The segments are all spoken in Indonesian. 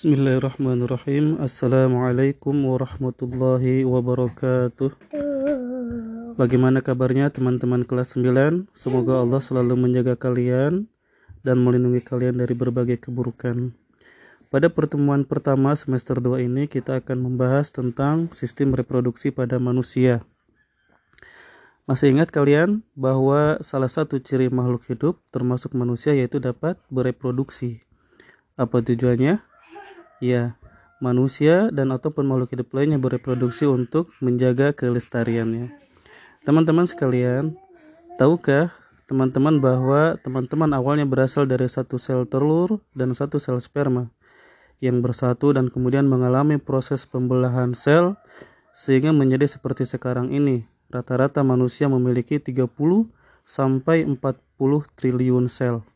Bismillahirrahmanirrahim Assalamualaikum warahmatullahi wabarakatuh Bagaimana kabarnya teman-teman kelas 9? Semoga Allah selalu menjaga kalian dan melindungi kalian dari berbagai keburukan Pada pertemuan pertama semester 2 ini kita akan membahas tentang sistem reproduksi pada manusia masih ingat kalian bahwa salah satu ciri makhluk hidup termasuk manusia yaitu dapat bereproduksi. Apa tujuannya? Ya, manusia dan ataupun makhluk hidup lainnya bereproduksi untuk menjaga kelestariannya. Teman-teman sekalian, tahukah teman-teman bahwa teman-teman awalnya berasal dari satu sel telur dan satu sel sperma yang bersatu dan kemudian mengalami proses pembelahan sel sehingga menjadi seperti sekarang ini Rata-rata manusia memiliki 30 sampai 40 triliun sel.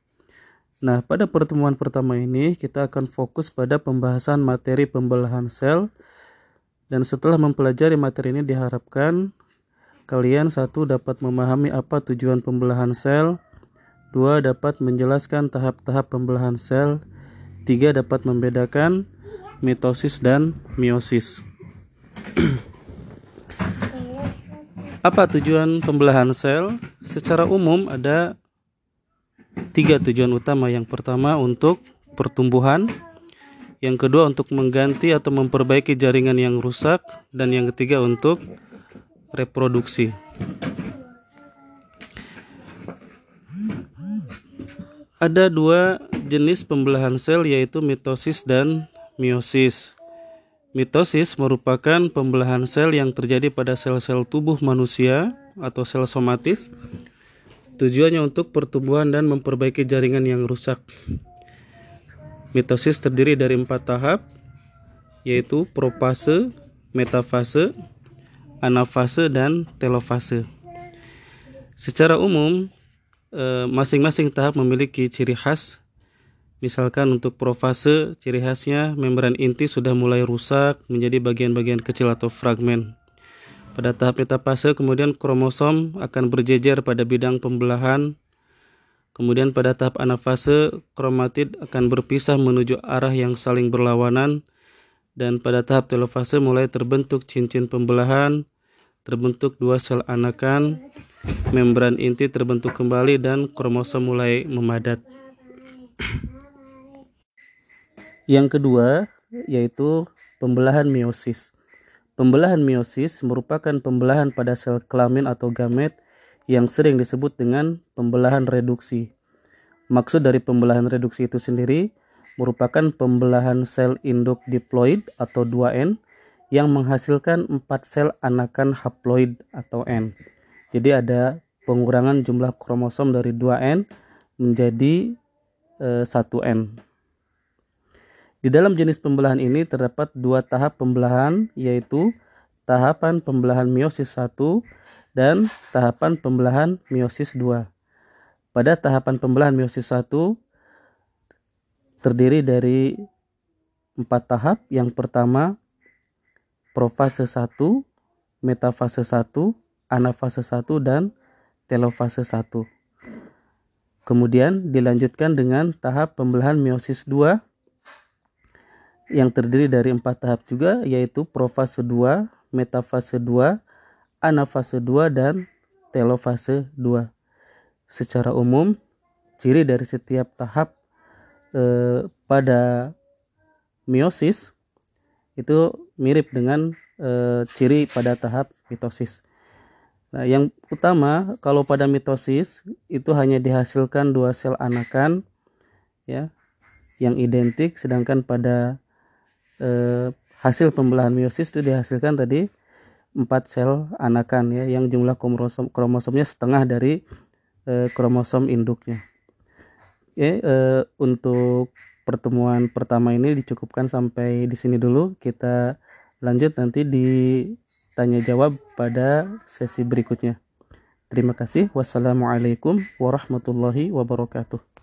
Nah, pada pertemuan pertama ini kita akan fokus pada pembahasan materi pembelahan sel dan setelah mempelajari materi ini diharapkan kalian satu dapat memahami apa tujuan pembelahan sel, dua dapat menjelaskan tahap-tahap pembelahan sel, tiga dapat membedakan mitosis dan meiosis. Apa tujuan pembelahan sel? Secara umum ada tiga tujuan utama. Yang pertama untuk pertumbuhan, yang kedua untuk mengganti atau memperbaiki jaringan yang rusak, dan yang ketiga untuk reproduksi. Ada dua jenis pembelahan sel yaitu mitosis dan meiosis. Mitosis merupakan pembelahan sel yang terjadi pada sel-sel tubuh manusia atau sel somatis. Tujuannya untuk pertumbuhan dan memperbaiki jaringan yang rusak. Mitosis terdiri dari empat tahap, yaitu profase, metafase, anafase, dan telofase. Secara umum, eh, masing-masing tahap memiliki ciri khas Misalkan untuk profase, ciri khasnya membran inti sudah mulai rusak menjadi bagian-bagian kecil atau fragmen. Pada tahap metafase kemudian kromosom akan berjejer pada bidang pembelahan. Kemudian pada tahap anafase, kromatid akan berpisah menuju arah yang saling berlawanan. Dan pada tahap telofase mulai terbentuk cincin pembelahan, terbentuk dua sel anakan, membran inti terbentuk kembali dan kromosom mulai memadat. Yang kedua yaitu pembelahan meiosis. Pembelahan meiosis merupakan pembelahan pada sel kelamin atau gamet yang sering disebut dengan pembelahan reduksi. Maksud dari pembelahan reduksi itu sendiri merupakan pembelahan sel induk diploid atau 2N yang menghasilkan 4 sel anakan haploid atau N. Jadi ada pengurangan jumlah kromosom dari 2N menjadi e, eh, 1N. Di dalam jenis pembelahan ini terdapat dua tahap pembelahan yaitu tahapan pembelahan meiosis 1 dan tahapan pembelahan meiosis 2. Pada tahapan pembelahan meiosis 1 terdiri dari empat tahap. Yang pertama profase 1, metafase 1, anafase 1 dan telofase 1. Kemudian dilanjutkan dengan tahap pembelahan meiosis 2 yang terdiri dari empat tahap juga yaitu profase 2, metafase 2, anafase 2 dan telofase 2. Secara umum, ciri dari setiap tahap eh, pada meiosis itu mirip dengan eh, ciri pada tahap mitosis. Nah, yang utama kalau pada mitosis itu hanya dihasilkan dua sel anakan ya yang identik sedangkan pada eh, hasil pembelahan meiosis itu dihasilkan tadi empat sel anakan ya yang jumlah kromosom kromosomnya setengah dari eh, kromosom induknya. Ya, eh, untuk pertemuan pertama ini dicukupkan sampai di sini dulu. Kita lanjut nanti di tanya jawab pada sesi berikutnya. Terima kasih. Wassalamualaikum warahmatullahi wabarakatuh.